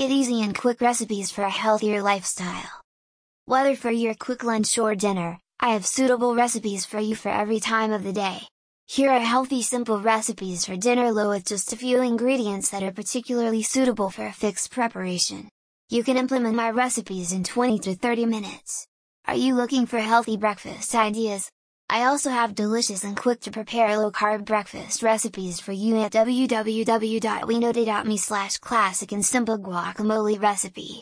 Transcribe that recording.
Get easy and quick recipes for a healthier lifestyle! Whether for your quick lunch or dinner, I have suitable recipes for you for every time of the day. Here are healthy simple recipes for dinner low with just a few ingredients that are particularly suitable for a fixed preparation. You can implement my recipes in 20 to 30 minutes. Are you looking for healthy breakfast ideas? I also have delicious and quick to prepare low carb breakfast recipes for you at www.weeknote.me slash classic and simple guacamole recipe.